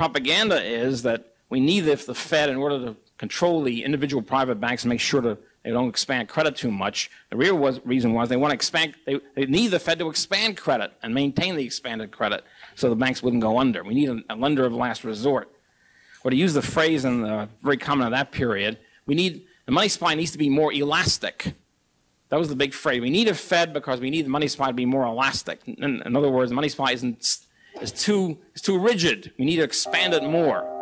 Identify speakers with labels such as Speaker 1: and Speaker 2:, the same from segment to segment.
Speaker 1: propaganda is that we need the, the Fed in order to control the individual private banks and make sure that they don't expand credit too much. The real was, reason was they want to expand, they, they need the Fed to expand credit and maintain the expanded credit so the banks wouldn't go under. We need a, a lender of last resort. Or to use the phrase in the, very common of that period, we need, the money supply needs to be more elastic. That was the big phrase. We need a Fed because we need the money supply to be more elastic. In, in other words, the money supply isn't, is too, is too rigid. We need to expand it more.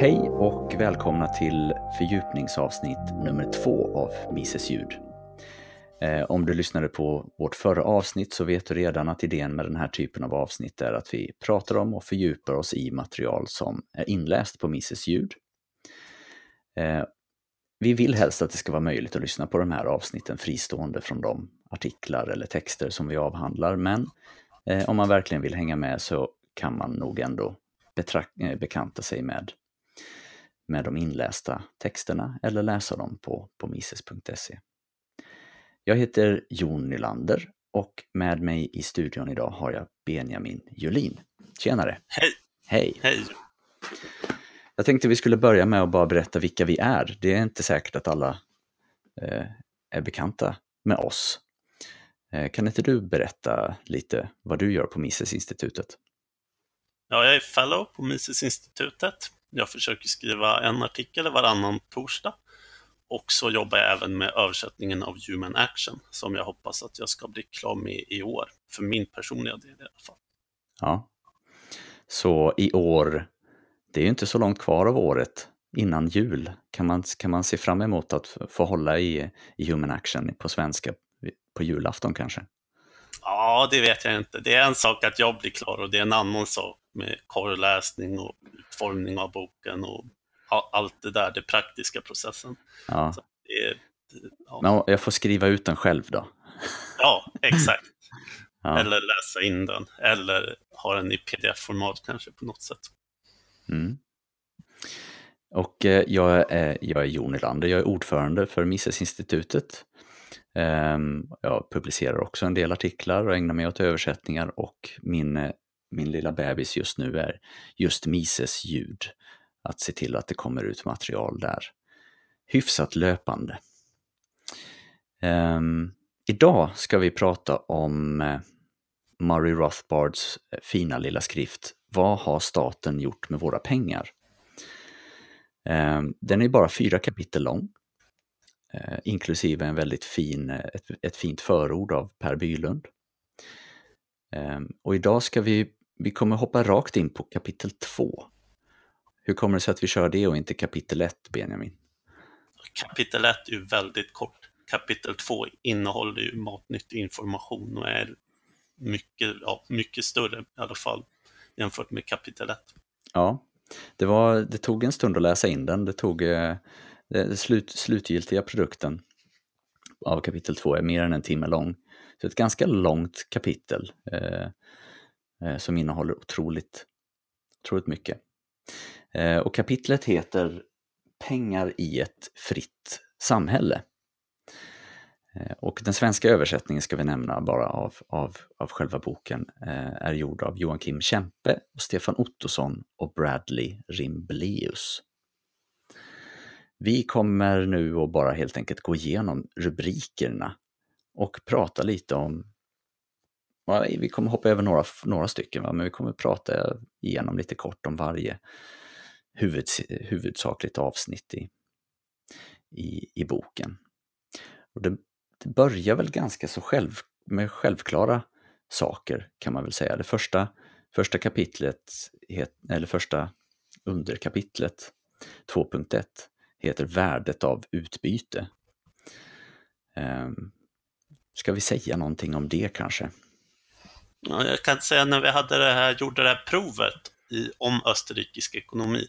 Speaker 2: Hej och välkomna till fördjupningsavsnitt nummer två av Mises ljud. Eh, om du lyssnade på vårt förra avsnitt så vet du redan att idén med den här typen av avsnitt är att vi pratar om och fördjupar oss i material som är inläst på Mises ljud. Eh, vi vill helst att det ska vara möjligt att lyssna på de här avsnitten fristående från de artiklar eller texter som vi avhandlar, men eh, om man verkligen vill hänga med så kan man nog ändå eh, bekanta sig med med de inlästa texterna eller läsa dem på, på mises.se. Jag heter Jon Nylander och med mig i studion idag har jag Benjamin Julin. Tjenare!
Speaker 3: Hej!
Speaker 2: Hej!
Speaker 3: Hej!
Speaker 2: Jag tänkte vi skulle börja med att bara berätta vilka vi är. Det är inte säkert att alla eh, är bekanta med oss. Eh, kan inte du berätta lite vad du gör på Mises-institutet?
Speaker 3: Ja, jag är fellow på Mises-institutet. Jag försöker skriva en artikel varannan torsdag. Och så jobbar jag även med översättningen av Human Action som jag hoppas att jag ska bli klar med i år. För min personliga del i alla fall.
Speaker 2: Ja. Så i år, det är ju inte så långt kvar av året innan jul. Kan man, kan man se fram emot att få hålla i, i Human Action på svenska på julafton kanske?
Speaker 3: Ja, det vet jag inte. Det är en sak att jag blir klar och det är en annan sak med korrläsning och utformning av boken och allt det där, det praktiska processen.
Speaker 2: Ja. Är, ja. Men jag får skriva ut den själv då?
Speaker 3: Ja, exakt. ja. Eller läsa in den, eller ha den i pdf-format kanske på något sätt.
Speaker 2: Mm. Och eh, jag, är, jag är Jon Nylander, jag är ordförande för Mises-institutet. Ehm, jag publicerar också en del artiklar och ägnar mig åt översättningar och min eh, min lilla bebis just nu är just Mises ljud. Att se till att det kommer ut material där hyfsat löpande. Um, idag ska vi prata om uh, Murray Rothbards eh, fina lilla skrift Vad har staten gjort med våra pengar? Um, den är bara fyra kapitel lång, uh, inklusive en väldigt fin, ett, ett fint förord av Per Bylund. Um, och idag ska vi vi kommer hoppa rakt in på kapitel två. Hur kommer det sig att vi kör det och inte kapitel 1, Benjamin?
Speaker 3: Kapitel 1 är ju väldigt kort. Kapitel 2 innehåller ju matnyttig information och är mycket, ja, mycket större i alla fall jämfört med kapitel 1.
Speaker 2: Ja, det, var, det tog en stund att läsa in den. Det tog eh, det slut, slutgiltiga produkten av kapitel 2 är mer än en timme lång. Så ett ganska långt kapitel. Eh, Eh, som innehåller otroligt, otroligt mycket. Eh, och kapitlet heter Pengar i ett fritt samhälle. Eh, och den svenska översättningen ska vi nämna bara av, av, av själva boken eh, är gjord av Johan Kim Kempe, och Stefan Ottosson och Bradley Rimbleus. Vi kommer nu att bara helt enkelt gå igenom rubrikerna och prata lite om vi kommer hoppa över några, några stycken, va? men vi kommer prata igenom lite kort om varje huvuds, huvudsakligt avsnitt i, i, i boken. Och det, det börjar väl ganska så själv, med självklara saker kan man väl säga. Det första, första kapitlet, eller första underkapitlet 2.1 heter Värdet av utbyte. Um, ska vi säga någonting om det kanske?
Speaker 3: Ja, jag kan säga när vi hade det här, gjorde det här provet i, om österrikisk ekonomi,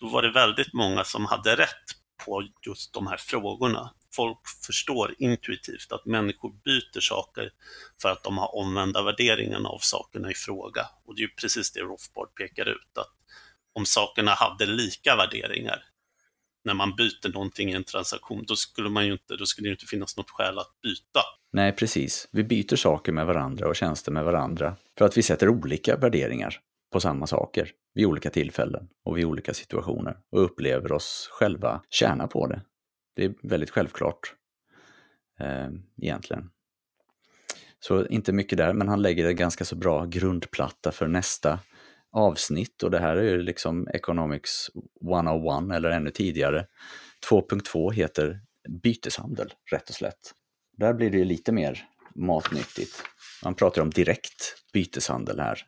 Speaker 3: då var det väldigt många som hade rätt på just de här frågorna. folk förstår intuitivt att människor byter saker för att de har omvända värderingarna av sakerna i fråga. Och det är ju precis det Rothbard pekar ut, att om sakerna hade lika värderingar, när man byter någonting i en transaktion, då skulle, man ju inte, då skulle det inte finnas något skäl att byta.
Speaker 2: Nej, precis. Vi byter saker med varandra och tjänster med varandra för att vi sätter olika värderingar på samma saker vid olika tillfällen och vid olika situationer och upplever oss själva tjäna på det. Det är väldigt självklart eh, egentligen. Så inte mycket där, men han lägger en ganska så bra grundplatta för nästa avsnitt och det här är ju liksom Economics 101 eller ännu tidigare. 2.2 heter byteshandel, rätt och slätt. Där blir det ju lite mer matnyttigt. Man pratar om direkt byteshandel här.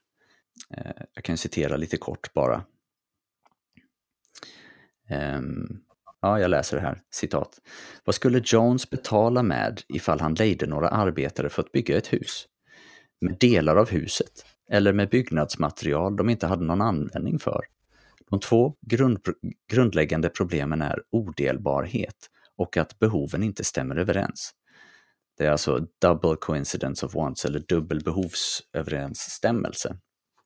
Speaker 2: Eh, jag kan citera lite kort bara. Ehm, ja, jag läser det här. Citat. Vad skulle Jones betala med ifall han lejde några arbetare för att bygga ett hus? Med delar av huset? Eller med byggnadsmaterial de inte hade någon användning för? De två grund, grundläggande problemen är odelbarhet och att behoven inte stämmer överens. Det är alltså double coincidence of wants eller dubbel behovsöverensstämmelse.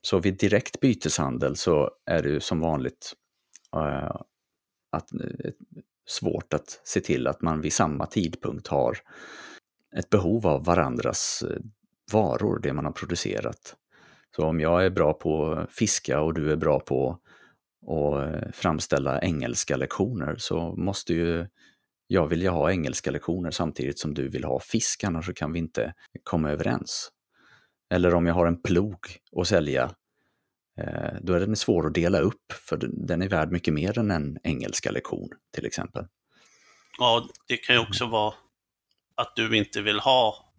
Speaker 2: Så vid direkt byteshandel så är det ju som vanligt uh, att, uh, svårt att se till att man vid samma tidpunkt har ett behov av varandras uh, varor, det man har producerat. Så om jag är bra på att fiska och du är bra på att framställa engelska lektioner så måste ju jag vilja ha engelska lektioner samtidigt som du vill ha fisk, annars så kan vi inte komma överens. Eller om jag har en plog att sälja, eh, då är den svår att dela upp för den är värd mycket mer än en engelska lektion till exempel.
Speaker 3: Ja, det kan ju också vara att du inte vill ha,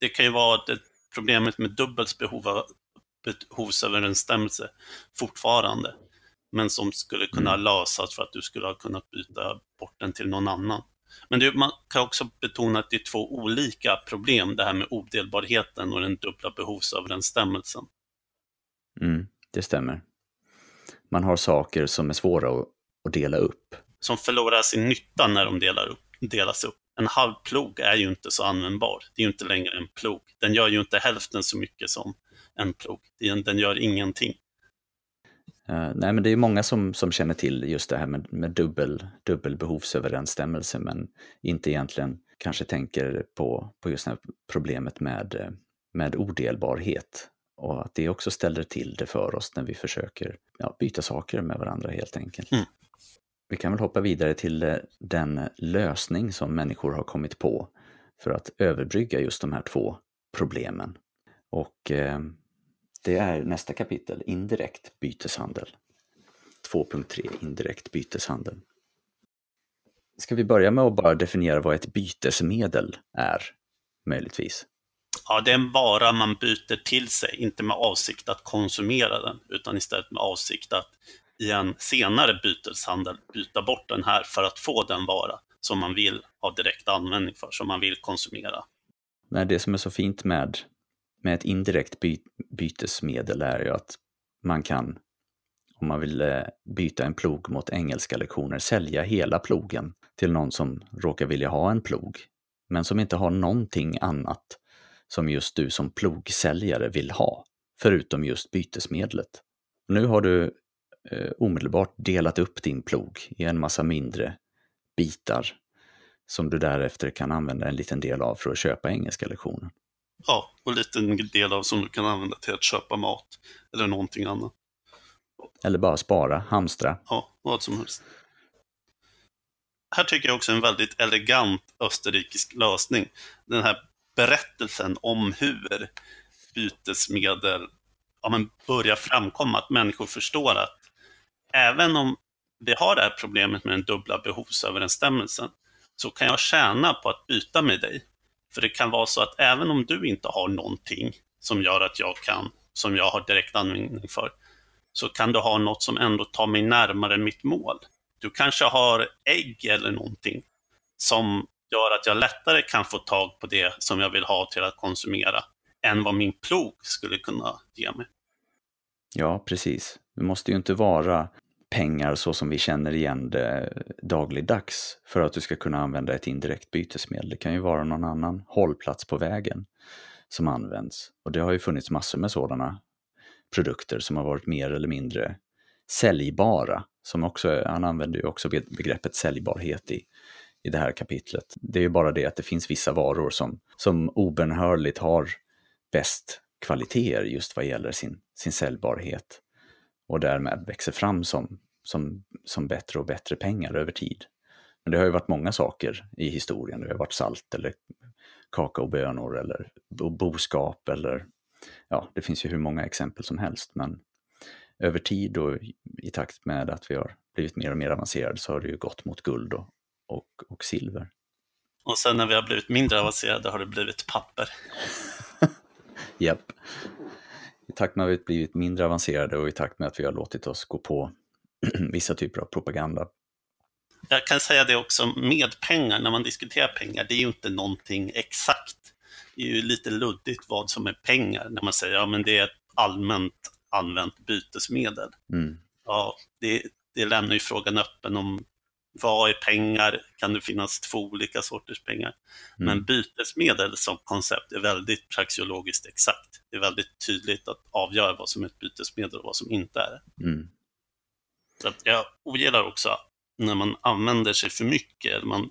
Speaker 3: det kan ju vara det problemet med dubbels behov av, behovsöverensstämmelse fortfarande, men som skulle kunna mm. lösas för att du skulle ha kunnat byta bort den till någon annan. Men det, man kan också betona att det är två olika problem, det här med odelbarheten och den dubbla behovsöverensstämmelsen.
Speaker 2: Mm, det stämmer. Man har saker som är svåra att, att dela upp.
Speaker 3: Som förlorar sin nytta när de delar upp, delas upp. En halv plog är ju inte så användbar. Det är ju inte längre en plog. Den gör ju inte hälften så mycket som en plog. Den gör ingenting.
Speaker 2: Uh, nej, men det är många som, som känner till just det här med, med dubbel, dubbel behovsöverensstämmelse, men inte egentligen kanske tänker på, på just det här problemet med, med odelbarhet och att det också ställer till det för oss när vi försöker ja, byta saker med varandra helt enkelt. Mm. Vi kan väl hoppa vidare till eh, den lösning som människor har kommit på för att överbrygga just de här två problemen. Och eh, det är nästa kapitel, indirekt byteshandel. 2.3 indirekt byteshandel. Ska vi börja med att bara definiera vad ett bytesmedel är, möjligtvis?
Speaker 3: Ja, det är en vara man byter till sig, inte med avsikt att konsumera den, utan istället med avsikt att i en senare byteshandel byta bort den här för att få den vara som man vill ha direkt användning för, som man vill konsumera.
Speaker 2: Nej, det som är så fint med med ett indirekt by bytesmedel är ju att man kan, om man vill eh, byta en plog mot engelska lektioner, sälja hela plogen till någon som råkar vilja ha en plog, men som inte har någonting annat som just du som plogsäljare vill ha, förutom just bytesmedlet. Nu har du eh, omedelbart delat upp din plog i en massa mindre bitar som du därefter kan använda en liten del av för att köpa engelska lektioner.
Speaker 3: Ja, och en liten del av som du kan använda till att köpa mat eller någonting annat.
Speaker 2: Eller bara spara, hamstra.
Speaker 3: Ja, vad som helst. Här tycker jag också en väldigt elegant österrikisk lösning. Den här berättelsen om hur bytesmedel ja, men börjar framkomma, att människor förstår att även om vi har det här problemet med den dubbla behovsöverensstämmelsen, så kan jag tjäna på att byta med dig. För det kan vara så att även om du inte har någonting som gör att jag kan, som jag har direkt användning för, så kan du ha något som ändå tar mig närmare mitt mål. Du kanske har ägg eller någonting som gör att jag lättare kan få tag på det som jag vill ha till att konsumera än vad min plog skulle kunna ge mig.
Speaker 2: Ja, precis. Det måste ju inte vara pengar så som vi känner igen det dagligdags för att du ska kunna använda ett indirekt bytesmedel. Det kan ju vara någon annan hållplats på vägen som används. Och det har ju funnits massor med sådana produkter som har varit mer eller mindre säljbara. Som också, han använder ju också begreppet säljbarhet i, i det här kapitlet. Det är ju bara det att det finns vissa varor som, som obenhörligt har bäst kvaliteter just vad gäller sin, sin säljbarhet och därmed växer fram som, som, som bättre och bättre pengar över tid. Men det har ju varit många saker i historien. Det har varit salt eller kakaobönor eller boskap eller ja, det finns ju hur många exempel som helst. Men över tid och i takt med att vi har blivit mer och mer avancerade så har det ju gått mot guld och, och, och silver.
Speaker 3: Och sen när vi har blivit mindre avancerade har det blivit papper.
Speaker 2: Japp. I takt med att vi blivit mindre avancerade och i takt med att vi har låtit oss gå på vissa typer av propaganda.
Speaker 3: Jag kan säga det också med pengar, när man diskuterar pengar, det är ju inte någonting exakt. Det är ju lite luddigt vad som är pengar, när man säger att ja, det är ett allmänt använt bytesmedel.
Speaker 2: Mm.
Speaker 3: Ja, det, det lämnar ju frågan öppen om vad är pengar? Kan det finnas två olika sorters pengar? Mm. Men bytesmedel som koncept är väldigt praxeologiskt exakt. Det är väldigt tydligt att avgöra vad som är ett bytesmedel och vad som inte är
Speaker 2: det. Mm.
Speaker 3: Så jag ogillar också när man använder sig för mycket, eller man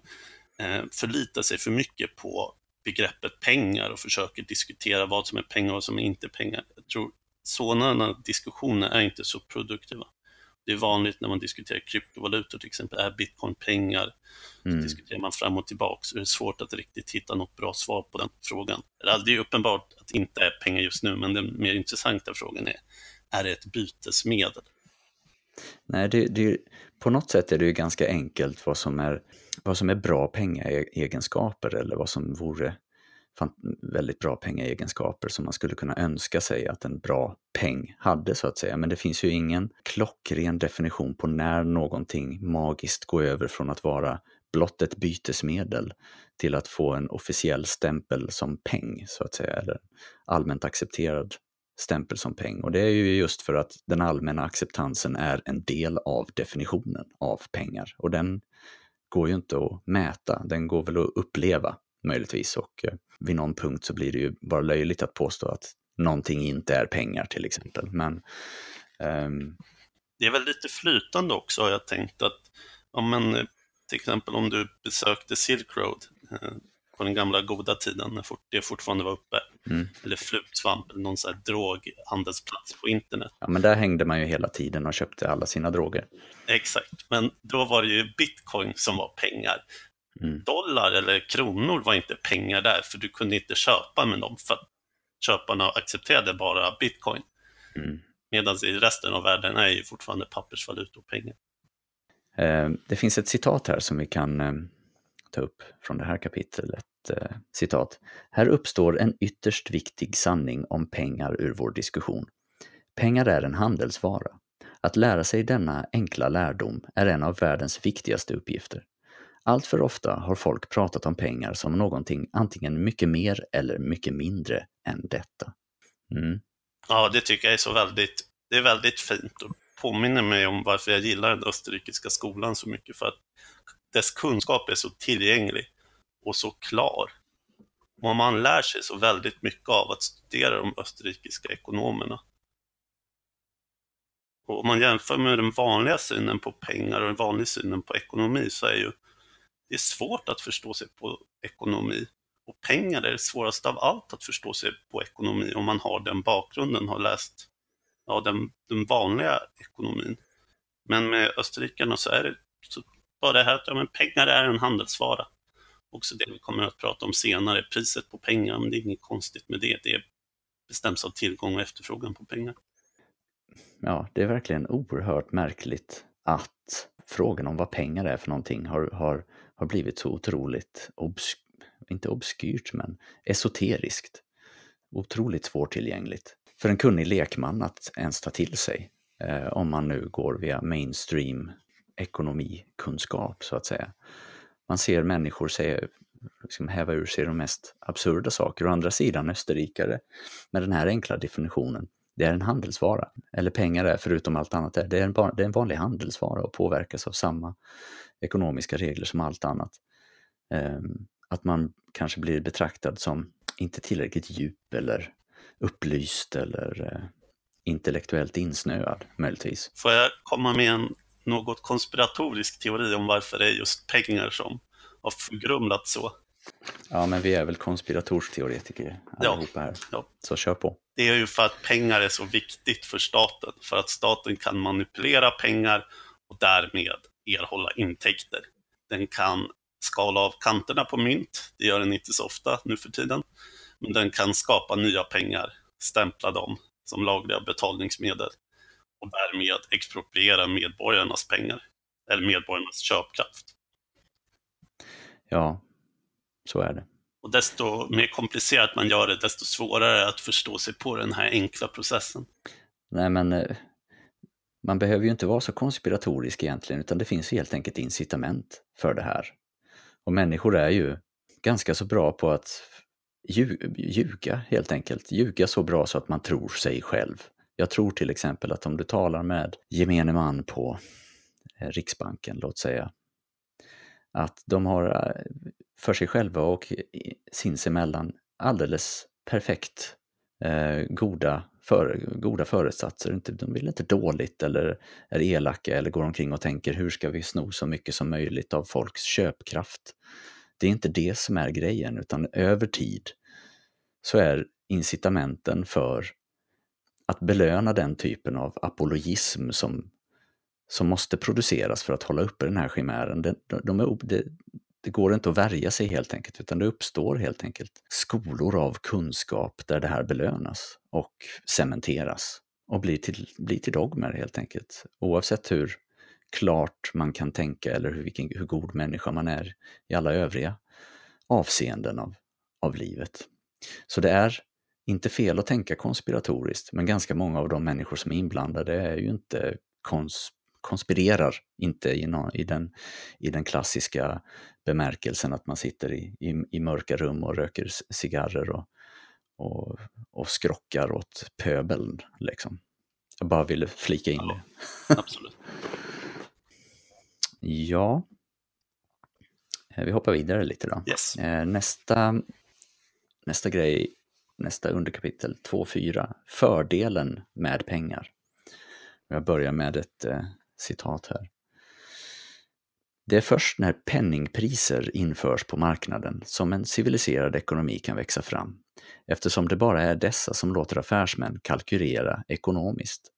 Speaker 3: eh, förlitar sig för mycket på begreppet pengar och försöker diskutera vad som är pengar och vad som är inte pengar. Jag tror sådana diskussioner är inte så produktiva. Det är vanligt när man diskuterar kryptovalutor till exempel, är bitcoin pengar? Mm. Så diskuterar man fram och tillbaka, så det är svårt att riktigt hitta något bra svar på den frågan. Det är uppenbart att det inte är pengar just nu, men den mer intressanta frågan är, är det ett bytesmedel?
Speaker 2: Nej, det, det, på något sätt är det ju ganska enkelt vad som är, vad som är bra pengaegenskaper eller vad som vore väldigt bra pengaegenskaper som man skulle kunna önska sig att en bra peng hade så att säga. Men det finns ju ingen klockren definition på när någonting magiskt går över från att vara blott ett bytesmedel till att få en officiell stämpel som peng så att säga, eller allmänt accepterad stämpel som peng. Och det är ju just för att den allmänna acceptansen är en del av definitionen av pengar och den går ju inte att mäta, den går väl att uppleva möjligtvis och eh, vid någon punkt så blir det ju bara löjligt att påstå att någonting inte är pengar till exempel. Men, um...
Speaker 3: Det är väl lite flytande också har jag tänkt att om man, till exempel om du besökte Silk Road eh, på den gamla goda tiden när det fortfarande var uppe,
Speaker 2: mm.
Speaker 3: eller flutsvamp eller någon sån här droghandelsplats på internet.
Speaker 2: Ja, men där hängde man ju hela tiden och köpte alla sina droger.
Speaker 3: Exakt, men då var det ju bitcoin som var pengar.
Speaker 2: Mm.
Speaker 3: Dollar eller kronor var inte pengar där, för du kunde inte köpa med dem, för att köparna accepterade bara bitcoin.
Speaker 2: Mm.
Speaker 3: Medan i resten av världen är ju fortfarande pappersvalutor pengar.
Speaker 2: Eh, det finns ett citat här som vi kan eh, ta upp från det här kapitlet. Eh, citat. Här uppstår en ytterst viktig sanning om pengar ur vår diskussion. Pengar är en handelsvara. Att lära sig denna enkla lärdom är en av världens viktigaste uppgifter. Allt för ofta har folk pratat om pengar som någonting antingen mycket mer eller mycket mindre än detta. Mm.
Speaker 3: Ja, det tycker jag är så väldigt, det är väldigt fint och påminner mig om varför jag gillar den österrikiska skolan så mycket, för att dess kunskap är så tillgänglig och så klar. Och man lär sig så väldigt mycket av att studera de österrikiska ekonomerna. Och om man jämför med den vanliga synen på pengar och den vanliga synen på ekonomi så är ju det är svårt att förstå sig på ekonomi. Och pengar är det svåraste av allt att förstå sig på ekonomi om man har den bakgrunden, har läst ja, den, den vanliga ekonomin. Men med österrikarna så är det så bara det här att ja, men pengar är en handelsvara. Också det vi kommer att prata om senare, priset på pengar, men det är inget konstigt med det. Det bestäms av tillgång och efterfrågan på pengar.
Speaker 2: Ja, det är verkligen oerhört märkligt att frågan om vad pengar är för någonting har, har har blivit så otroligt, obs inte obskyrt, men esoteriskt. Otroligt svårtillgängligt för en kunnig lekman att ens ta till sig. Eh, om man nu går via mainstream ekonomikunskap, så att säga. Man ser människor säga, liksom häva ur sig de mest absurda saker. Å andra sidan österrikare med den här enkla definitionen Det är en handelsvara, eller pengar är förutom allt annat, det är en, det är en vanlig handelsvara och påverkas av samma ekonomiska regler som allt annat. Ehm, att man kanske blir betraktad som inte tillräckligt djup eller upplyst eller eh, intellektuellt insnöad möjligtvis.
Speaker 3: Får jag komma med en något konspiratorisk teori om varför det är just pengar som har förgrumlat så?
Speaker 2: Ja, men vi är väl konspiratorsteoretiker allihopa här. Ja. Så kör på.
Speaker 3: Det är ju för att pengar är så viktigt för staten. För att staten kan manipulera pengar och därmed erhålla intäkter. Den kan skala av kanterna på mynt, det gör den inte så ofta nu för tiden. Men den kan skapa nya pengar, stämpla dem som lagliga betalningsmedel och därmed expropriera medborgarnas pengar, eller medborgarnas köpkraft.
Speaker 2: Ja, så är det.
Speaker 3: Och desto mer komplicerat man gör det, desto svårare att förstå sig på den här enkla processen.
Speaker 2: Nej, men eh, man behöver ju inte vara så konspiratorisk egentligen, utan det finns helt enkelt incitament för det här. Och människor är ju ganska så bra på att ljuga helt enkelt. Ljuga så bra så att man tror sig själv. Jag tror till exempel att om du talar med gemene man på eh, Riksbanken, låt säga, att de har eh, för sig själva och sinsemellan alldeles perfekt eh, goda, för, goda föresatser. De vill inte dåligt eller är elaka eller går omkring och tänker hur ska vi sno så mycket som möjligt av folks köpkraft. Det är inte det som är grejen, utan över tid så är incitamenten för att belöna den typen av apologism som, som måste produceras för att hålla uppe den här chimären. De, de är, det, det går inte att värja sig helt enkelt, utan det uppstår helt enkelt skolor av kunskap där det här belönas och cementeras och blir till, blir till dogmer helt enkelt. Oavsett hur klart man kan tänka eller hur, vilken, hur god människa man är i alla övriga avseenden av, av livet. Så det är inte fel att tänka konspiratoriskt, men ganska många av de människor som är inblandade är ju inte kons konspirerar, inte i, någon, i, den, i den klassiska bemärkelsen att man sitter i, i, i mörka rum och röker cigarrer och, och, och skrockar åt pöbeln. Liksom. Jag bara ville flika in ja,
Speaker 3: det. Absolut.
Speaker 2: ja. Eh, vi hoppar vidare lite då.
Speaker 3: Yes.
Speaker 2: Eh, nästa, nästa grej, nästa underkapitel 2.4, fördelen med pengar. Jag börjar med ett eh, citat här. Det är först när penningpriser införs på marknaden som en civiliserad ekonomi kan växa fram, eftersom det bara är dessa som låter affärsmän kalkylera ekonomiskt.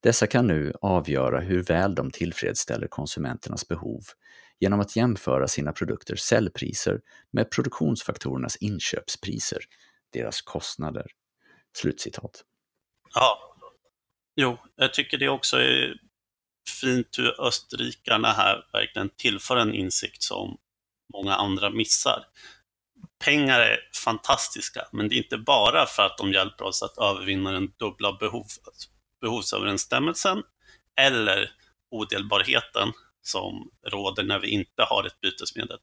Speaker 2: Dessa kan nu avgöra hur väl de tillfredsställer konsumenternas behov genom att jämföra sina produkters säljpriser med produktionsfaktorernas inköpspriser, deras kostnader. Slutcitat.
Speaker 3: Ja, jo, jag tycker det också är fint hur österrikarna här verkligen tillför en insikt som många andra missar. Pengar är fantastiska, men det är inte bara för att de hjälper oss att övervinna den dubbla behov, behovsöverensstämmelsen eller odelbarheten som råder när vi inte har ett bytesmedel,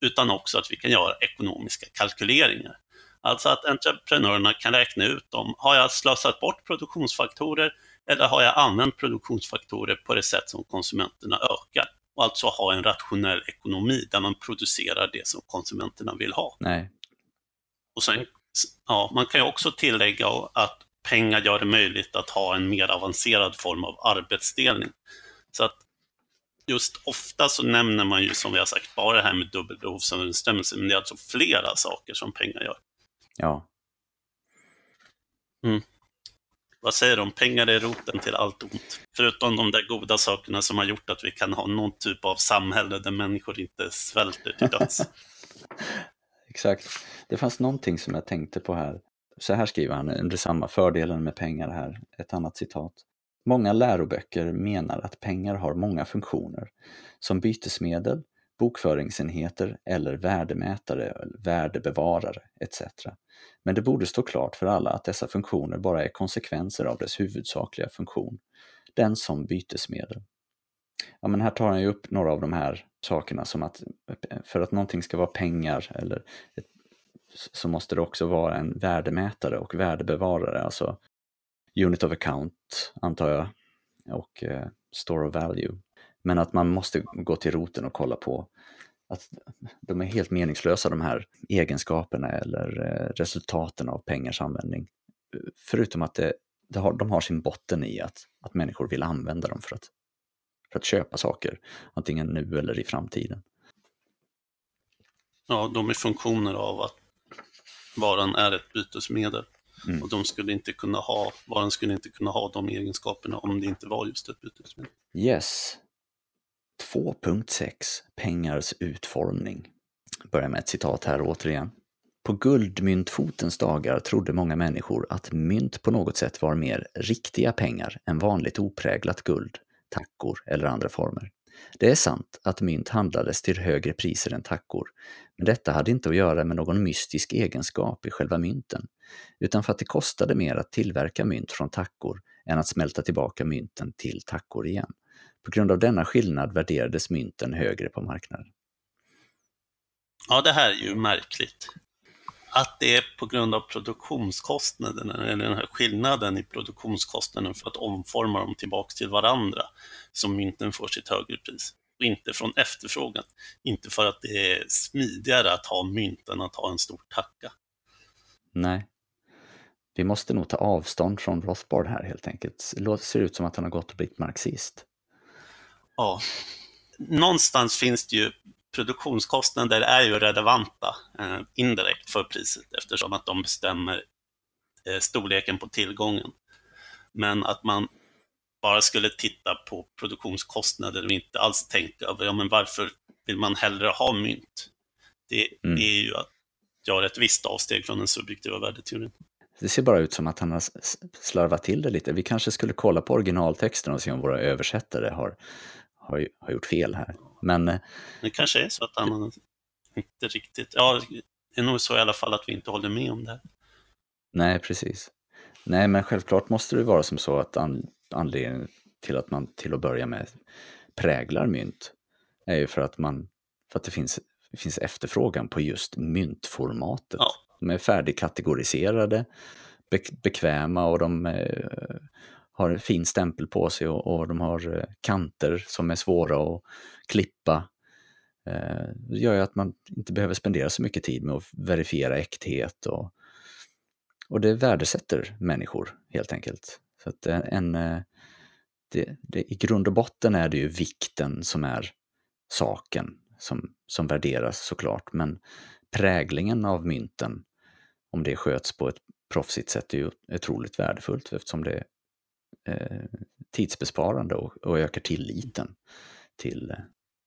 Speaker 3: utan också att vi kan göra ekonomiska kalkyleringar. Alltså att entreprenörerna kan räkna ut om, har jag slösat bort produktionsfaktorer eller har jag använt produktionsfaktorer på det sätt som konsumenterna ökar? Och alltså ha en rationell ekonomi där man producerar det som konsumenterna vill ha.
Speaker 2: Nej.
Speaker 3: Och sen, ja, man kan ju också tillägga att pengar gör det möjligt att ha en mer avancerad form av arbetsdelning. Så att just ofta så nämner man ju som vi har sagt bara det här med dubbelbehovsöverensstämmelse, men det är alltså flera saker som pengar gör.
Speaker 2: Ja.
Speaker 3: Mm. Vad säger de? Pengar är roten till allt ont. Förutom de där goda sakerna som har gjort att vi kan ha någon typ av samhälle där människor inte svälter till döds.
Speaker 2: Exakt. Det fanns någonting som jag tänkte på här. Så här skriver han under samma fördelen med pengar här. Ett annat citat. Många läroböcker menar att pengar har många funktioner, som bytesmedel, bokföringsenheter eller värdemätare, värdebevarare etc. Men det borde stå klart för alla att dessa funktioner bara är konsekvenser av dess huvudsakliga funktion, den som bytesmedel. Ja, men här tar han ju upp några av de här sakerna som att för att någonting ska vara pengar eller så måste det också vara en värdemätare och värdebevarare. Alltså, unit of account, antar jag, och eh, store of value. Men att man måste gå till roten och kolla på att de är helt meningslösa de här egenskaperna eller eh, resultaten av pengars användning. Förutom att det, det har, de har sin botten i att, att människor vill använda dem för att, för att köpa saker, antingen nu eller i framtiden.
Speaker 3: Ja, de är funktioner av att varan är ett bytesmedel. Mm. Och de skulle inte kunna ha, varan skulle inte kunna ha de egenskaperna om det inte var just ett bytesmedel.
Speaker 2: Yes. 2.6 Pengars utformning. Börjar med ett citat här återigen. På guldmyntfotens dagar trodde många människor att mynt på något sätt var mer riktiga pengar än vanligt opräglat guld, tackor eller andra former. Det är sant att mynt handlades till högre priser än tackor, men detta hade inte att göra med någon mystisk egenskap i själva mynten, utan för att det kostade mer att tillverka mynt från tackor än att smälta tillbaka mynten till tackor igen. På grund av denna skillnad värderades mynten högre på marknaden.
Speaker 3: Ja, det här är ju märkligt. Att det är på grund av produktionskostnaden, eller den här skillnaden i produktionskostnaden för att omforma dem tillbaks till varandra, som mynten får sitt högre pris. Och inte från efterfrågan. Inte för att det är smidigare att ha mynt än att ha en stor tacka.
Speaker 2: Nej. Vi måste nog ta avstånd från Rothbard här helt enkelt. Det ser ut som att han har gått och blivit marxist.
Speaker 3: Ja. Någonstans finns det ju produktionskostnader är ju relevanta eh, indirekt för priset eftersom att de bestämmer eh, storleken på tillgången. Men att man bara skulle titta på produktionskostnader och inte alls tänka över ja, men varför vill man hellre ha mynt. Det mm. är ju att göra ett visst avsteg från den subjektiva värdeteorin.
Speaker 2: Det ser bara ut som att han har slarvat till det lite. Vi kanske skulle kolla på originaltexten och se om våra översättare har, har, har gjort fel här. Men... Eh,
Speaker 3: det kanske är så att han inte riktigt... Ja, det är nog så i alla fall att vi inte håller med om det.
Speaker 2: Nej, precis. Nej, men självklart måste det vara som så att an, anledningen till att man till att börja med präglar mynt är ju för att, man, för att det finns, finns efterfrågan på just myntformatet. Ja. De är färdigkategoriserade, be, bekväma och de eh, har en fin stämpel på sig och, och de har eh, kanter som är svåra att klippa. Det gör ju att man inte behöver spendera så mycket tid med att verifiera äkthet och, och det värdesätter människor helt enkelt. Så att eh, en, det, det, I grund och botten är det ju vikten som är saken som, som värderas såklart, men präglingen av mynten, om det sköts på ett proffsigt sätt, är ju otroligt värdefullt eftersom det Eh, tidsbesparande och, och ökar tilliten till, eh,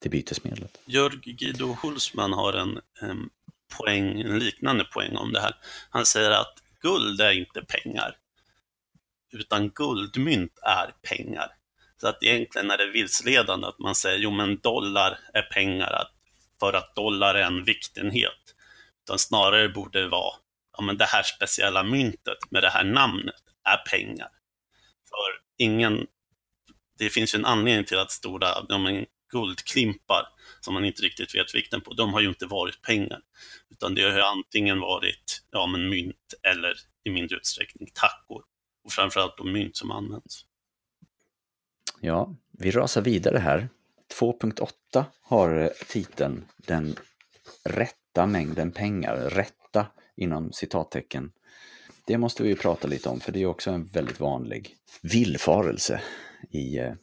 Speaker 2: till bytesmedlet.
Speaker 3: Jörg Guido Hulsman har en, en, poäng, en liknande poäng om det här. Han säger att guld är inte pengar, utan guldmynt är pengar. Så att egentligen är det vilseledande att man säger jo men dollar är pengar för att dollar är en viktenhet. Utan snarare borde det vara ja men det här speciella myntet med det här namnet är pengar. För ingen, det finns ju en anledning till att stora ja, men, guldklimpar som man inte riktigt vet vikten på, de har ju inte varit pengar. Utan det har ju antingen varit ja, men mynt eller i mindre utsträckning tackor. Och framförallt de mynt som används.
Speaker 2: Ja, vi rasar vidare här. 2.8 har eh, titeln Den rätta mängden pengar, rätta inom citattecken det måste vi ju prata lite om, för det är också en väldigt vanlig villfarelse i... Eh,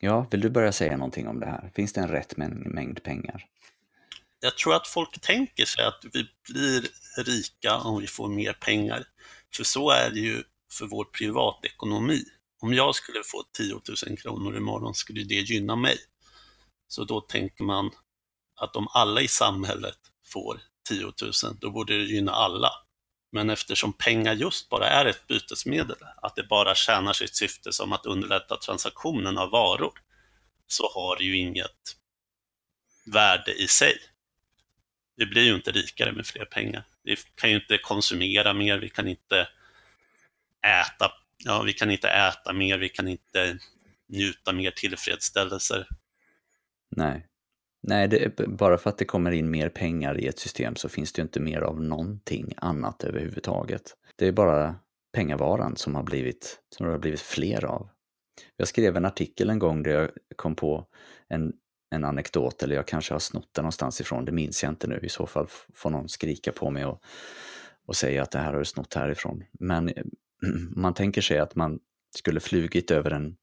Speaker 2: ja, vill du börja säga någonting om det här? Finns det en rätt mängd pengar?
Speaker 3: Jag tror att folk tänker sig att vi blir rika om vi får mer pengar. För så är det ju för vår privatekonomi. Om jag skulle få 10 000 kronor imorgon skulle det gynna mig. Så då tänker man att om alla i samhället får 10 000, då borde det gynna alla. Men eftersom pengar just bara är ett bytesmedel, att det bara tjänar sitt syfte som att underlätta transaktionen av varor, så har det ju inget värde i sig. Vi blir ju inte rikare med fler pengar. Vi kan ju inte konsumera mer, vi kan inte äta, ja, vi kan inte äta mer, vi kan inte njuta mer tillfredsställelser.
Speaker 2: Nej. Nej, det, bara för att det kommer in mer pengar i ett system så finns det ju inte mer av någonting annat överhuvudtaget. Det är bara pengavaran som har blivit, som det har blivit fler av. Jag skrev en artikel en gång där jag kom på en, en anekdot, eller jag kanske har snott den någonstans ifrån, det minns jag inte nu. I så fall får någon skrika på mig och, och säga att det här har du snott härifrån. Men man tänker sig att man skulle flugit över en,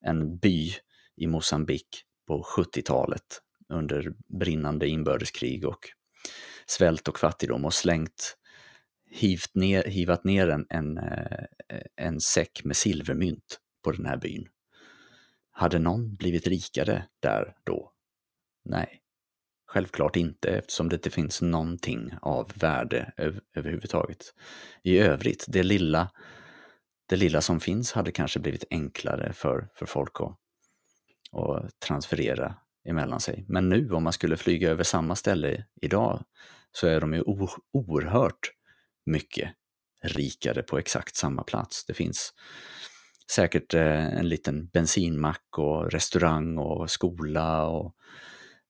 Speaker 2: en by i Mosambik på 70-talet under brinnande inbördeskrig och svält och fattigdom och slängt, hivt ner, hivat ner en, en, eh, en säck med silvermynt på den här byn. Hade någon blivit rikare där då? Nej, självklart inte eftersom det inte finns någonting av värde öv överhuvudtaget. I övrigt, det lilla, det lilla som finns hade kanske blivit enklare för, för folk att, att transferera emellan sig. Men nu om man skulle flyga över samma ställe idag så är de ju oerhört mycket rikare på exakt samma plats. Det finns säkert eh, en liten bensinmack och restaurang och skola och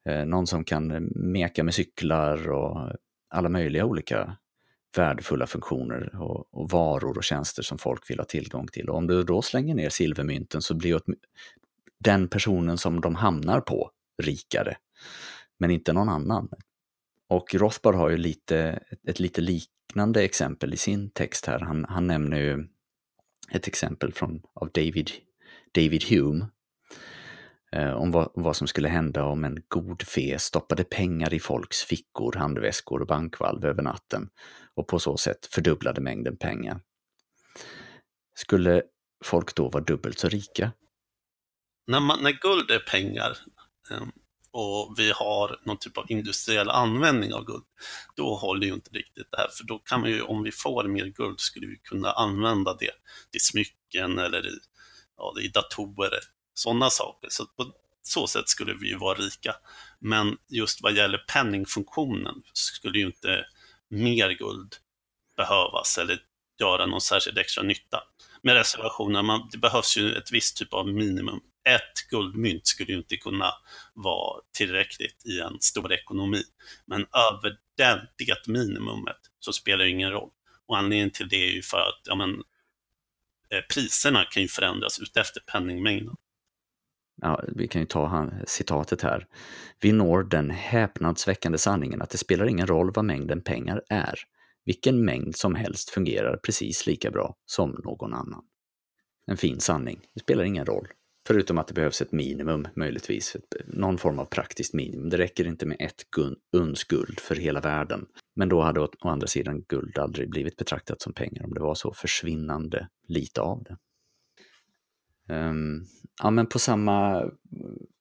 Speaker 2: eh, någon som kan eh, meka med cyklar och alla möjliga olika värdefulla funktioner och, och, varor och tjänster som folk vill ha tillgång till. Och om du då slänger ner silvermynten så blir den personen som de hamnar på rikare, men inte någon annan. Och Rothbard har ju lite, ett lite liknande exempel i sin text här. Han, han nämner ju ett exempel från, av David, David Hume eh, om vad, vad, som skulle hända om en god fe stoppade pengar i folks fickor, handväskor och bankvalv över natten och på så sätt fördubblade mängden pengar. Skulle folk då vara dubbelt så rika?
Speaker 3: När, man, när guld är pengar, Ehm, och vi har någon typ av industriell användning av guld, då håller ju inte riktigt det här. För då kan man ju, om vi får mer guld, skulle vi kunna använda det till smycken eller i, ja, i datorer, sådana saker. Så på så sätt skulle vi ju vara rika. Men just vad gäller penningfunktionen skulle ju inte mer guld behövas eller göra någon särskild extra nytta. Med reservationen, man, det behövs ju ett visst typ av minimum ett guldmynt skulle ju inte kunna vara tillräckligt i en stor ekonomi. Men över den, det minimumet så spelar det ingen roll. Och anledningen till det är ju för att ja, men, eh, priserna kan ju förändras utefter penningmängden.
Speaker 2: Ja, vi kan ju ta han, citatet här. Vi når den häpnadsväckande sanningen att det spelar ingen roll vad mängden pengar är. Vilken mängd som helst fungerar precis lika bra som någon annan. En fin sanning. Det spelar ingen roll. Förutom att det behövs ett minimum möjligtvis, någon form av praktiskt minimum. Det räcker inte med ett uns guld för hela världen. Men då hade å, andra sidan guld aldrig blivit betraktat som pengar om det var så försvinnande lite av det. Um, ja, men på samma,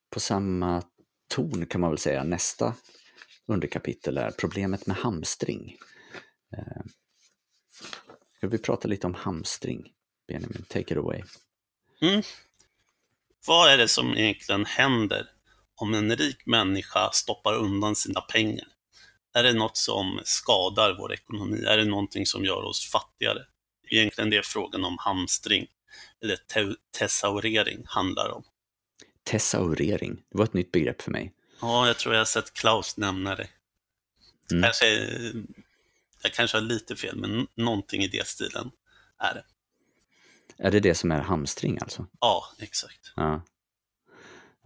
Speaker 2: på samma ton kan man väl säga nästa underkapitel är problemet med hamstring. Uh, ska vi prata lite om hamstring? Benjamin, take it away.
Speaker 3: Mm. Vad är det som egentligen händer om en rik människa stoppar undan sina pengar? Är det något som skadar vår ekonomi? Är det någonting som gör oss fattigare? Egentligen det är frågan om hamstring, eller te tesaurering handlar om.
Speaker 2: Tesaurering, det var ett nytt begrepp för mig.
Speaker 3: Ja, jag tror jag har sett Klaus nämna det. Mm. Kanske, jag kanske har lite fel, men någonting i det stilen är det.
Speaker 2: Är det det som är hamstring alltså?
Speaker 3: Ja, exakt.
Speaker 2: Ja.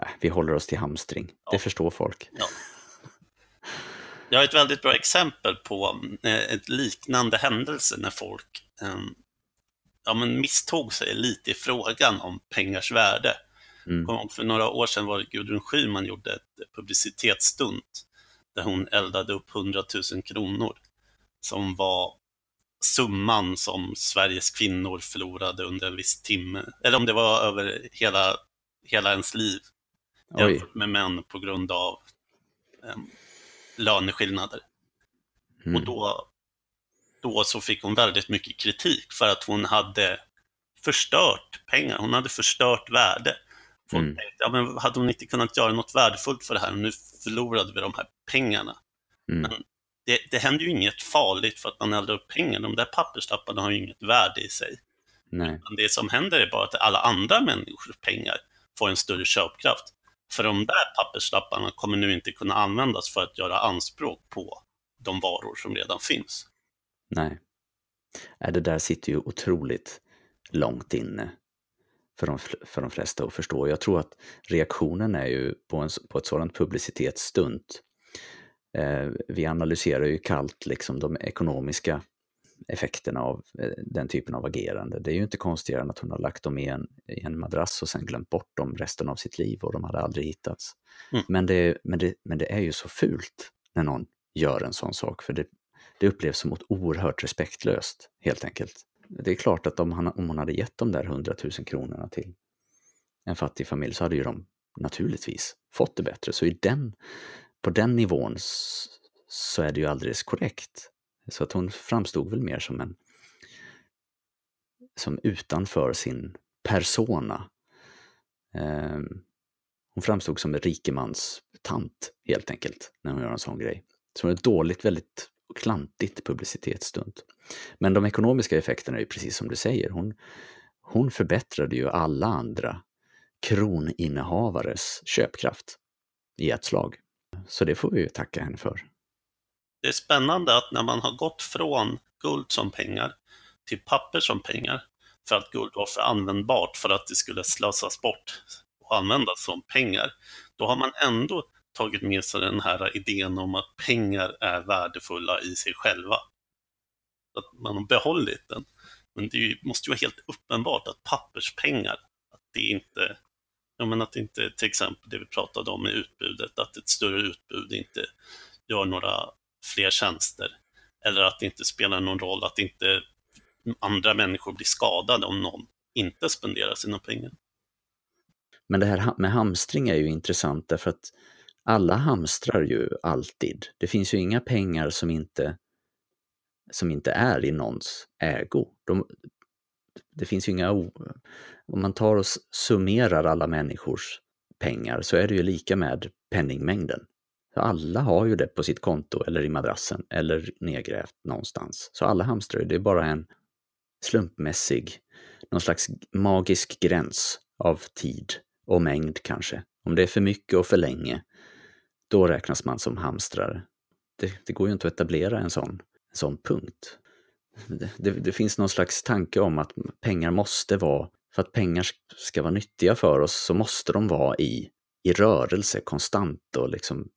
Speaker 2: Äh, vi håller oss till hamstring, ja. det förstår folk. Ja.
Speaker 3: Jag har ett väldigt bra exempel på eh, ett liknande händelse när folk um, ja, men misstog sig lite i frågan om pengars värde. Mm. För några år sedan var det Gudrun Schyman gjorde ett publicitetsstunt där hon eldade upp 100 000 kronor som var summan som Sveriges kvinnor förlorade under en viss timme. Eller om det var över hela, hela ens liv. Jämfört med män på grund av um, löneskillnader. Mm. Och då, då så fick hon väldigt mycket kritik för att hon hade förstört pengar. Hon hade förstört värde. Folk mm. tänkte, ja, men hade hon inte kunnat göra något värdefullt för det här? Nu förlorade vi de här pengarna. Mm. Men det, det händer ju inget farligt för att man eldar upp pengar. De där papperslapparna har ju inget värde i sig.
Speaker 2: Nej.
Speaker 3: Det som händer är bara att alla andra människors pengar får en större köpkraft. För de där papperslapparna kommer nu inte kunna användas för att göra anspråk på de varor som redan finns.
Speaker 2: Nej. Äh, det där sitter ju otroligt långt inne för de, för de flesta att förstå. Jag tror att reaktionen är ju på, en, på ett sådant publicitetsstunt. Eh, vi analyserar ju kallt liksom de ekonomiska effekterna av eh, den typen av agerande. Det är ju inte konstigare än att hon har lagt dem i en, i en madrass och sen glömt bort dem resten av sitt liv och de hade aldrig hittats. Mm. Men, det, men, det, men det är ju så fult när någon gör en sån sak, för det, det upplevs som oerhört respektlöst, helt enkelt. Det är klart att om, han, om hon hade gett de där hundratusen kronorna till en fattig familj så hade ju de naturligtvis fått det bättre. Så i den, på den nivån så är det ju alldeles korrekt. Så att hon framstod väl mer som en som utanför sin persona. Eh, hon framstod som en rikemans tant helt enkelt när hon gör en sån grej. Så det var ett dåligt, väldigt klantigt publicitetsstunt. Men de ekonomiska effekterna är ju precis som du säger. Hon, hon förbättrade ju alla andra kroninnehavares köpkraft i ett slag. Så det får vi ju tacka henne för.
Speaker 3: Det är spännande att när man har gått från guld som pengar till papper som pengar, för att guld var för användbart för att det skulle slösas bort och användas som pengar, då har man ändå tagit med sig den här idén om att pengar är värdefulla i sig själva. Att man har behållit den. Men det måste ju vara helt uppenbart att papperspengar, att det inte, ja men att inte till exempel det vi pratade om med utbudet, att ett större utbud inte gör några fler tjänster. Eller att det inte spelar någon roll, att inte andra människor blir skadade om någon inte spenderar sina pengar.
Speaker 2: Men det här med hamstring är ju intressant därför att alla hamstrar ju alltid. Det finns ju inga pengar som inte, som inte är i någons ägo. De, det finns ju inga... Om man tar och summerar alla människors pengar så är det ju lika med penningmängden. Så alla har ju det på sitt konto eller i madrassen eller nedgrävt någonstans. Så alla hamstrar ju, det är bara en slumpmässig, någon slags magisk gräns av tid och mängd kanske. Om det är för mycket och för länge då räknas man som hamstrare. Det, det går ju inte att etablera en sån, en sån punkt. Det, det, finns någon slags tanke om att pengar måste vara, för att pengar ska vara nyttiga för oss så måste de vara i, i rörelse konstant och liksom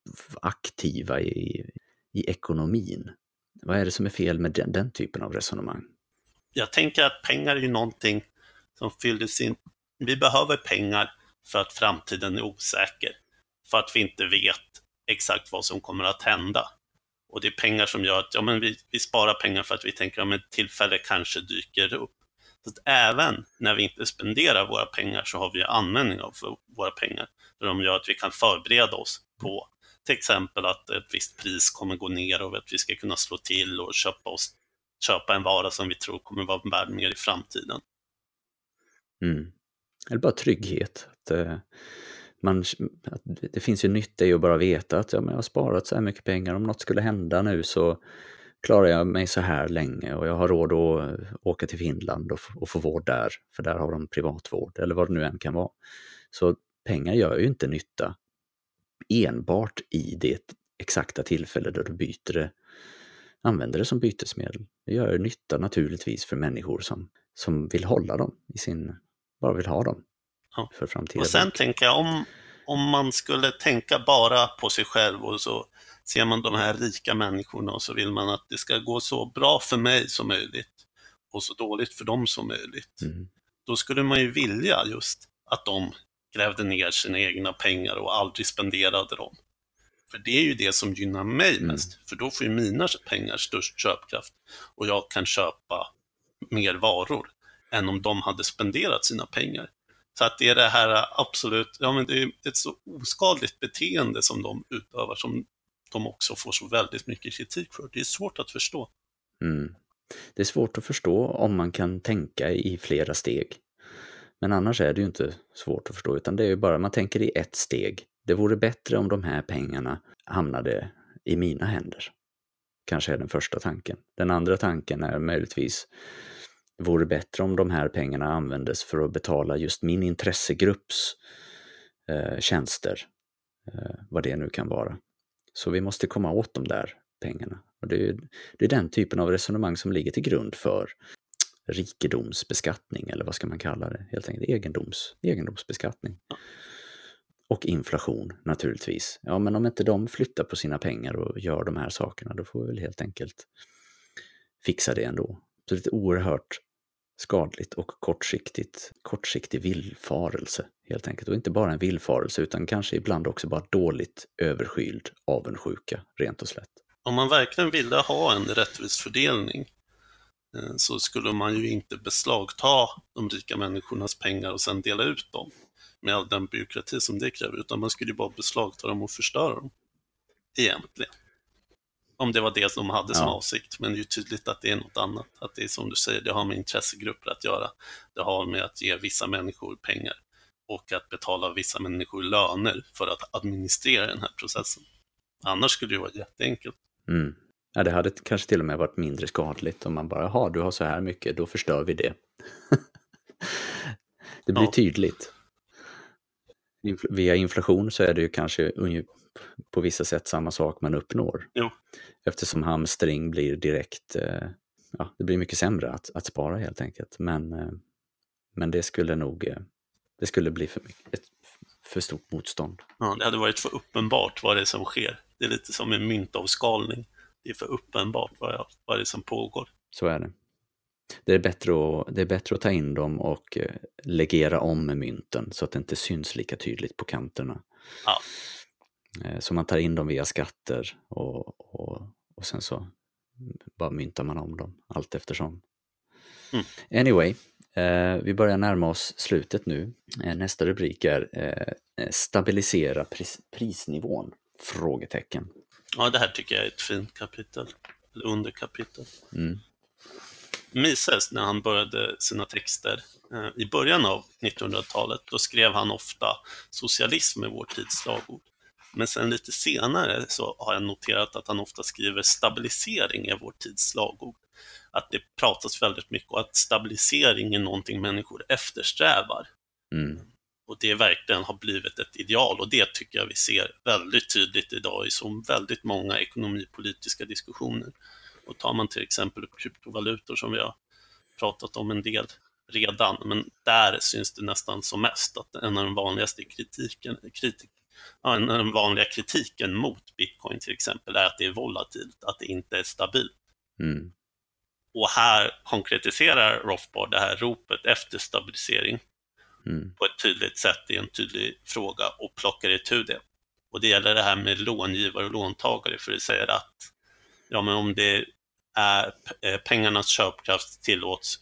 Speaker 2: aktiva i, i ekonomin. Vad är det som är fel med den, den typen av resonemang?
Speaker 3: Jag tänker att pengar är ju någonting som fylldes in. Vi behöver pengar för att framtiden är osäker. För att vi inte vet exakt vad som kommer att hända. Och det är pengar som gör att ja, men vi, vi sparar pengar för att vi tänker att ett tillfälle kanske dyker upp. Så att även när vi inte spenderar våra pengar så har vi användning av våra pengar. För de gör att vi kan förbereda oss på till exempel att ett visst pris kommer gå ner och att vi ska kunna slå till och köpa, oss, köpa en vara som vi tror kommer vara värd mer i framtiden.
Speaker 2: Mm. Eller bara trygghet. Att, eh, man, det finns ju nytta i att bara veta att ja, men jag har sparat så här mycket pengar, om något skulle hända nu så klarar jag mig så här länge och jag har råd att eh, åka till Finland och, och få vård där, för där har de privatvård eller vad det nu än kan vara. Så pengar gör ju inte nytta enbart i det exakta tillfälle då du byter det, använder det som bytesmedel. Det gör nytta naturligtvis för människor som, som vill hålla dem i sin, bara vill ha dem ja. för framtiden.
Speaker 3: Och sen tänker jag, om, om man skulle tänka bara på sig själv och så ser man de här rika människorna och så vill man att det ska gå så bra för mig som möjligt och så dåligt för dem som möjligt. Mm. Då skulle man ju vilja just att de grävde ner sina egna pengar och aldrig spenderade dem. För det är ju det som gynnar mig mm. mest, för då får ju mina pengar störst köpkraft och jag kan köpa mer varor än om de hade spenderat sina pengar. Så att det är det här äh, absolut, ja men det är ett så oskadligt beteende som de utövar som de också får så väldigt mycket kritik för. Det är svårt att förstå.
Speaker 2: Mm. Det är svårt att förstå om man kan tänka i flera steg. Men annars är det ju inte svårt att förstå, utan det är ju bara, man tänker i ett steg. Det vore bättre om de här pengarna hamnade i mina händer. Kanske är den första tanken. Den andra tanken är möjligtvis, vore bättre om de här pengarna användes för att betala just min intressegrupps eh, tjänster, eh, vad det nu kan vara. Så vi måste komma åt de där pengarna. Och det, är, det är den typen av resonemang som ligger till grund för rikedomsbeskattning, eller vad ska man kalla det? Helt enkelt egendoms, egendomsbeskattning. Och inflation naturligtvis. Ja, men om inte de flyttar på sina pengar och gör de här sakerna, då får vi väl helt enkelt fixa det ändå. Så det är ett oerhört skadligt och kortsiktigt, kortsiktig villfarelse helt enkelt. Och inte bara en villfarelse utan kanske ibland också bara dåligt överskyld avundsjuka, rent och slätt.
Speaker 3: Om man verkligen ville ha en rättvis fördelning eh, så skulle man ju inte beslagta de rika människornas pengar och sen dela ut dem med all den byråkrati som det kräver, utan man skulle ju bara beslagta dem och förstöra dem. Egentligen. Om det var det de hade som ja. avsikt, men det är ju tydligt att det är något annat. Att det är som du säger, det har med intressegrupper att göra. Det har med att ge vissa människor pengar och att betala vissa människor löner för att administrera den här processen. Annars skulle det vara jätteenkelt.
Speaker 2: Mm. Ja, det hade kanske till och med varit mindre skadligt om man bara, har du har så här mycket, då förstör vi det. det blir ja. tydligt. Infl via inflation så är det ju kanske på vissa sätt samma sak man uppnår.
Speaker 3: Jo.
Speaker 2: Eftersom hamstring blir direkt, eh, ja, det blir mycket sämre att, att spara helt enkelt. Men, eh, men det skulle nog, eh, det skulle bli för, mycket, ett för stort motstånd.
Speaker 3: Ja, det hade varit för uppenbart vad det är som sker. Det är lite som en myntavskalning. Det är för uppenbart vad, vad det är som pågår.
Speaker 2: Så är det. Det är, bättre att, det är bättre att ta in dem och legera om mynten så att det inte syns lika tydligt på kanterna.
Speaker 3: Ja.
Speaker 2: Eh, så man tar in dem via skatter och, och, och sen så bara myntar man om dem allt eftersom. Mm. Anyway, eh, vi börjar närma oss slutet nu. Eh, nästa rubrik är eh, Stabilisera pris, prisnivån? Frågetecken.
Speaker 3: Ja, det här tycker jag är ett fint kapitel, eller underkapitel.
Speaker 2: Mm.
Speaker 3: Mises, när han började sina texter eh, i början av 1900-talet, då skrev han ofta socialism är vår tids slagord. Men sen lite senare så har jag noterat att han ofta skriver stabilisering är vår tids slagord. Att det pratas väldigt mycket och att stabilisering är någonting människor eftersträvar.
Speaker 2: Mm.
Speaker 3: Och det verkligen har blivit ett ideal och det tycker jag vi ser väldigt tydligt idag i så väldigt många ekonomipolitiska diskussioner. Och tar man till exempel upp kryptovalutor som vi har pratat om en del redan, men där syns det nästan som mest att en av de vanligaste kritiken, kritik, den vanliga kritiken mot bitcoin till exempel är att det är volatilt, att det inte är stabilt.
Speaker 2: Mm.
Speaker 3: Och här konkretiserar Rothbard det här ropet efter stabilisering
Speaker 2: mm.
Speaker 3: på ett tydligt sätt i en tydlig fråga och plockar itu det. Och det gäller det här med långivare och låntagare, för det säger att ja, men om det är eh, pengarnas köpkraft tillåts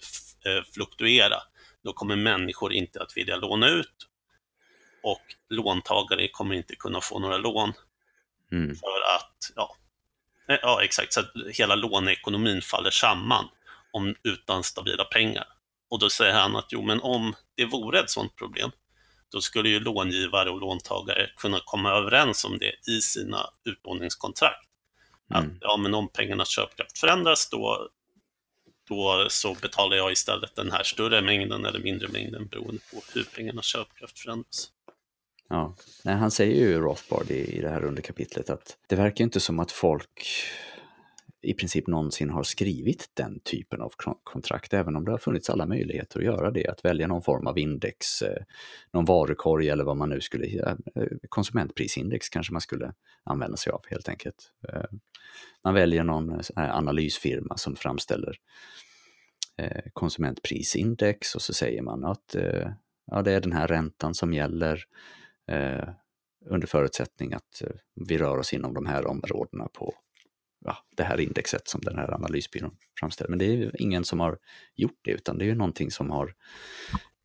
Speaker 3: eh, fluktuera, då kommer människor inte att vilja låna ut och låntagare kommer inte kunna få några lån.
Speaker 2: Mm.
Speaker 3: För att, ja, eh, ja exakt, så att hela låneekonomin faller samman om, utan stabila pengar. Och då säger han att jo, men om det vore ett sådant problem, då skulle ju långivare och låntagare kunna komma överens om det i sina utlåningskontrakt. Mm. Att ja, men om pengarnas köpkraft förändras, då, då så betalar jag istället den här större mängden eller mindre mängden beroende på hur pengarnas köpkraft förändras.
Speaker 2: Ja, Nej, han säger ju Rothbard i, i det här underkapitlet att det verkar inte som att folk i princip någonsin har skrivit den typen av kontrakt, även om det har funnits alla möjligheter att göra det, att välja någon form av index, eh, någon varukorg eller vad man nu skulle, eh, konsumentprisindex kanske man skulle använda sig av helt enkelt. Eh, man väljer någon analysfirma som framställer konsumentprisindex och så säger man att ja, det är den här räntan som gäller eh, under förutsättning att eh, vi rör oss inom de här områdena på ja, det här indexet som den här analysbyrån framställer. Men det är ju ingen som har gjort det, utan det är ju någonting som har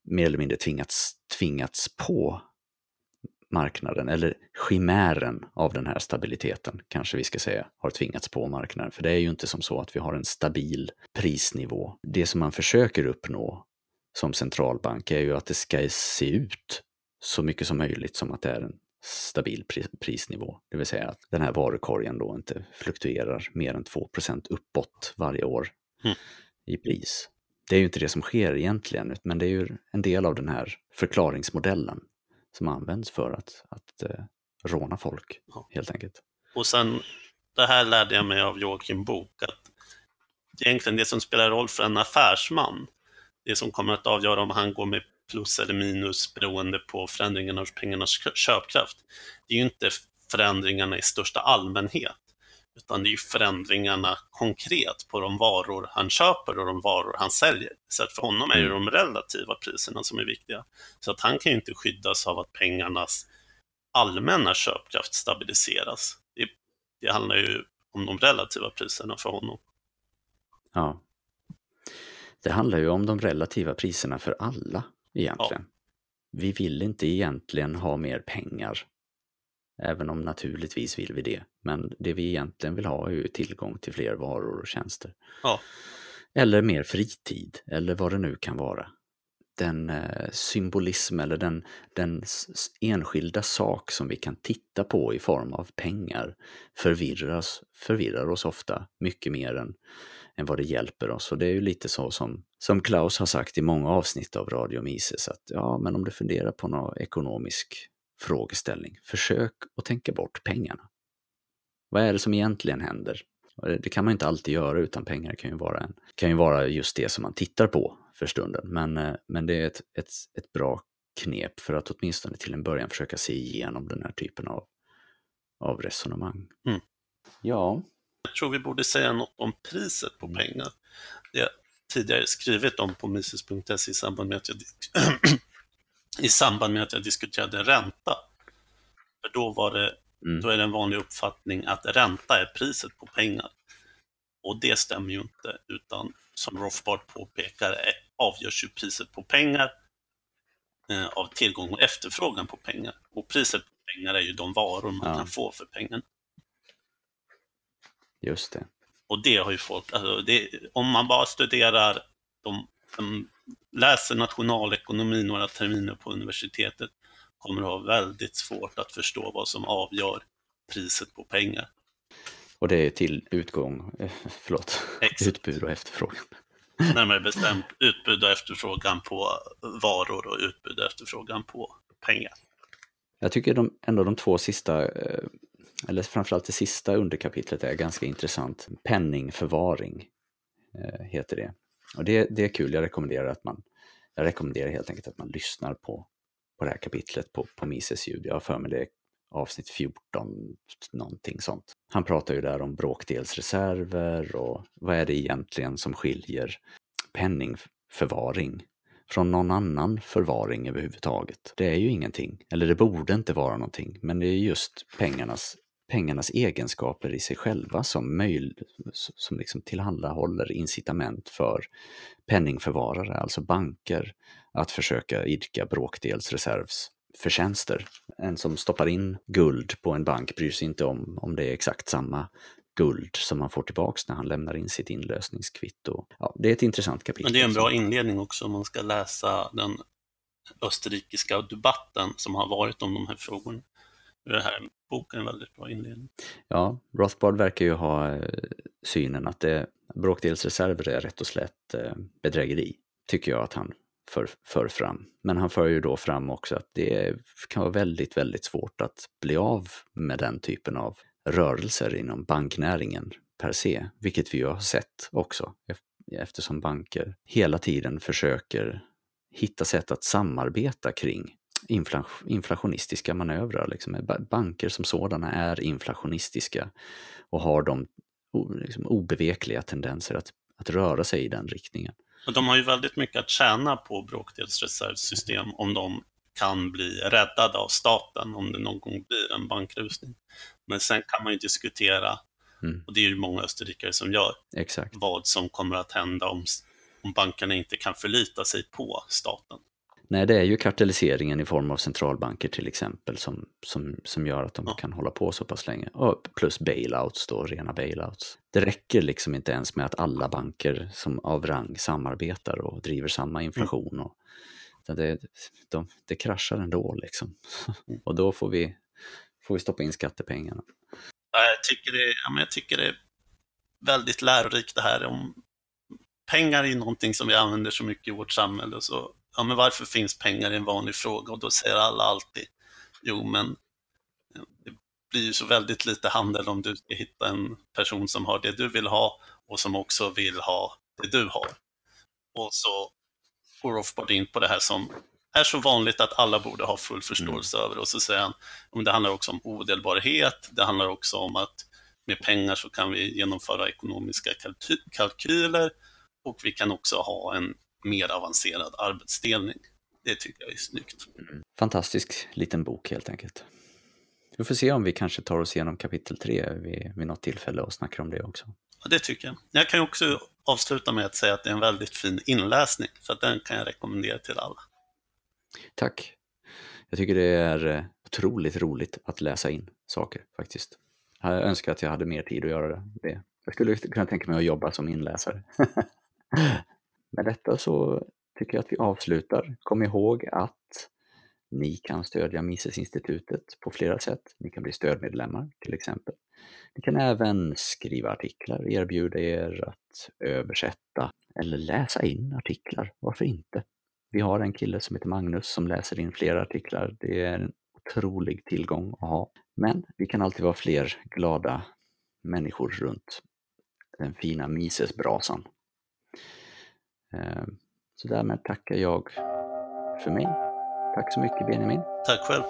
Speaker 2: mer eller mindre tvingats, tvingats på marknaden, eller chimären av den här stabiliteten, kanske vi ska säga, har tvingats på marknaden. För det är ju inte som så att vi har en stabil prisnivå. Det som man försöker uppnå som centralbank är ju att det ska se ut så mycket som möjligt som att det är en stabil prisnivå. Det vill säga att den här varukorgen då inte fluktuerar mer än 2% uppåt varje år mm. i pris. Det är ju inte det som sker egentligen, men det är ju en del av den här förklaringsmodellen som används för att, att uh, råna folk, ja. helt enkelt.
Speaker 3: Och sen det här lärde jag mig av Joakim Bok, att egentligen det som spelar roll för en affärsman, det som kommer att avgöra om han går med plus eller minus beroende på förändringarna av pengarnas köpkraft, det är ju inte förändringarna i största allmänhet, utan det är ju förändringarna konkret på de varor han köper och de varor han säljer. Så att för honom är det mm. de relativa priserna som är viktiga. Så att han kan ju inte skyddas av att pengarnas allmänna köpkraft stabiliseras. Det, det handlar ju om de relativa priserna för honom.
Speaker 2: Ja. Det handlar ju om de relativa priserna för alla egentligen. Ja. Vi vill inte egentligen ha mer pengar. Även om naturligtvis vill vi det. Men det vi egentligen vill ha är ju tillgång till fler varor och tjänster.
Speaker 3: Ja.
Speaker 2: Eller mer fritid, eller vad det nu kan vara. Den eh, symbolism eller den, den enskilda sak som vi kan titta på i form av pengar förvirras, förvirrar oss ofta mycket mer än, än vad det hjälper oss. Och det är ju lite så som, som Klaus har sagt i många avsnitt av Radio Mises att ja, men om du funderar på någon ekonomisk frågeställning, försök att tänka bort pengarna. Vad är det som egentligen händer? Det kan man inte alltid göra utan pengar kan ju vara, en, kan ju vara just det som man tittar på för stunden. Men, eh, men det är ett, ett, ett bra knep för att åtminstone till en början försöka se igenom den här typen av, av resonemang.
Speaker 3: Mm.
Speaker 2: Ja,
Speaker 3: jag tror vi borde säga något om priset på pengar. Det jag tidigare skrivit om på mises.se i samband med att jag i samband med att jag diskuterade ränta. För då, var det, mm. då är det en vanlig uppfattning att ränta är priset på pengar. Och det stämmer ju inte, utan som Rothbard påpekar avgörs ju priset på pengar eh, av tillgång och efterfrågan på pengar. Och priset på pengar är ju de varor man ja. kan få för pengarna.
Speaker 2: Just det.
Speaker 3: Och det har ju folk, alltså det, om man bara studerar, de, de läser nationalekonomi några terminer på universitetet, kommer att ha väldigt svårt att förstå vad som avgör priset på pengar.
Speaker 2: Och det är till utgång, eh, förlåt, Exakt. utbud och efterfrågan.
Speaker 3: Närmare bestämt utbud och efterfrågan på varor och utbud och efterfrågan på pengar.
Speaker 2: Jag tycker de, ändå de två sista eh, eller framförallt det sista underkapitlet är ganska intressant. Penningförvaring eh, heter det. Och det, det är kul, jag rekommenderar att man jag rekommenderar helt enkelt att man lyssnar på, på det här kapitlet på, på Mises ljud. Jag har för mig det är avsnitt 14, någonting sånt. Han pratar ju där om bråkdelsreserver och vad är det egentligen som skiljer penningförvaring från någon annan förvaring överhuvudtaget. Det är ju ingenting, eller det borde inte vara någonting, men det är just pengarnas pengarnas egenskaper i sig själva som, möj, som liksom tillhandahåller incitament för penningförvarare, alltså banker, att försöka idka bråkdelsreservsförtjänster. En som stoppar in guld på en bank bryr sig inte om om det är exakt samma guld som man får tillbaks när han lämnar in sitt inlösningskvitto. Ja, det är ett intressant kapitel.
Speaker 3: Men det är en bra inledning också om man ska läsa den österrikiska debatten som har varit om de här frågorna. Den här boken är en väldigt bra inledning.
Speaker 2: Ja, Rothbard verkar ju ha eh, synen att det, bråkdelsreserver är rätt och slätt eh, bedrägeri, tycker jag att han för, för fram. Men han för ju då fram också att det kan vara väldigt, väldigt svårt att bli av med den typen av rörelser inom banknäringen per se, vilket vi ju har sett också eftersom banker hela tiden försöker hitta sätt att samarbeta kring inflationistiska manövrar. Liksom. Banker som sådana är inflationistiska och har de liksom, obevekliga tendenser att, att röra sig i den riktningen.
Speaker 3: Och de har ju väldigt mycket att tjäna på bråkdelsreservsystem om de kan bli räddade av staten om det någon gång blir en bankrusning. Men sen kan man ju diskutera, mm. och det är ju många österrikare som gör,
Speaker 2: Exakt.
Speaker 3: vad som kommer att hända om, om bankerna inte kan förlita sig på staten.
Speaker 2: Nej, det är ju kartelliseringen i form av centralbanker till exempel som, som, som gör att de ja. kan hålla på så pass länge. Och plus bailouts då, rena bailouts. Det räcker liksom inte ens med att alla banker som av rang samarbetar och driver samma mm. inflation. Och, det, de, det kraschar ändå liksom. Mm. och då får vi, får vi stoppa in skattepengarna.
Speaker 3: Jag tycker, det, ja, jag tycker det är väldigt lärorikt det här om pengar är någonting som vi använder så mycket i vårt samhälle. Så ja men varför finns pengar i en vanlig fråga? Och då säger alla alltid, jo men det blir ju så väldigt lite handel om du ska hitta en person som har det du vill ha och som också vill ha det du har. Och så går Rothbard in på det här som är så vanligt att alla borde ha full förståelse mm. över. Och så säger han, det handlar också om odelbarhet, det handlar också om att med pengar så kan vi genomföra ekonomiska kalkyler och vi kan också ha en mer avancerad arbetsdelning. Det tycker jag är snyggt.
Speaker 2: Mm. Fantastisk liten bok helt enkelt. Vi får se om vi kanske tar oss igenom kapitel 3 vid, vid något tillfälle och snackar om det också.
Speaker 3: Ja, det tycker jag. Jag kan också avsluta med att säga att det är en väldigt fin inläsning, så den kan jag rekommendera till alla.
Speaker 2: Tack. Jag tycker det är eh, otroligt roligt att läsa in saker faktiskt. Jag önskar att jag hade mer tid att göra det. Jag skulle kunna tänka mig att jobba som inläsare. Med detta så tycker jag att vi avslutar. Kom ihåg att ni kan stödja Misesinstitutet på flera sätt. Ni kan bli stödmedlemmar till exempel. Ni kan även skriva artiklar, erbjuda er att översätta eller läsa in artiklar. Varför inte? Vi har en kille som heter Magnus som läser in flera artiklar. Det är en otrolig tillgång att ha. Men vi kan alltid vara fler glada människor runt den fina Misesbrasan. Ehm, så därmed tackar jag för mig. Tack så mycket Benjamin.
Speaker 3: Tack själv.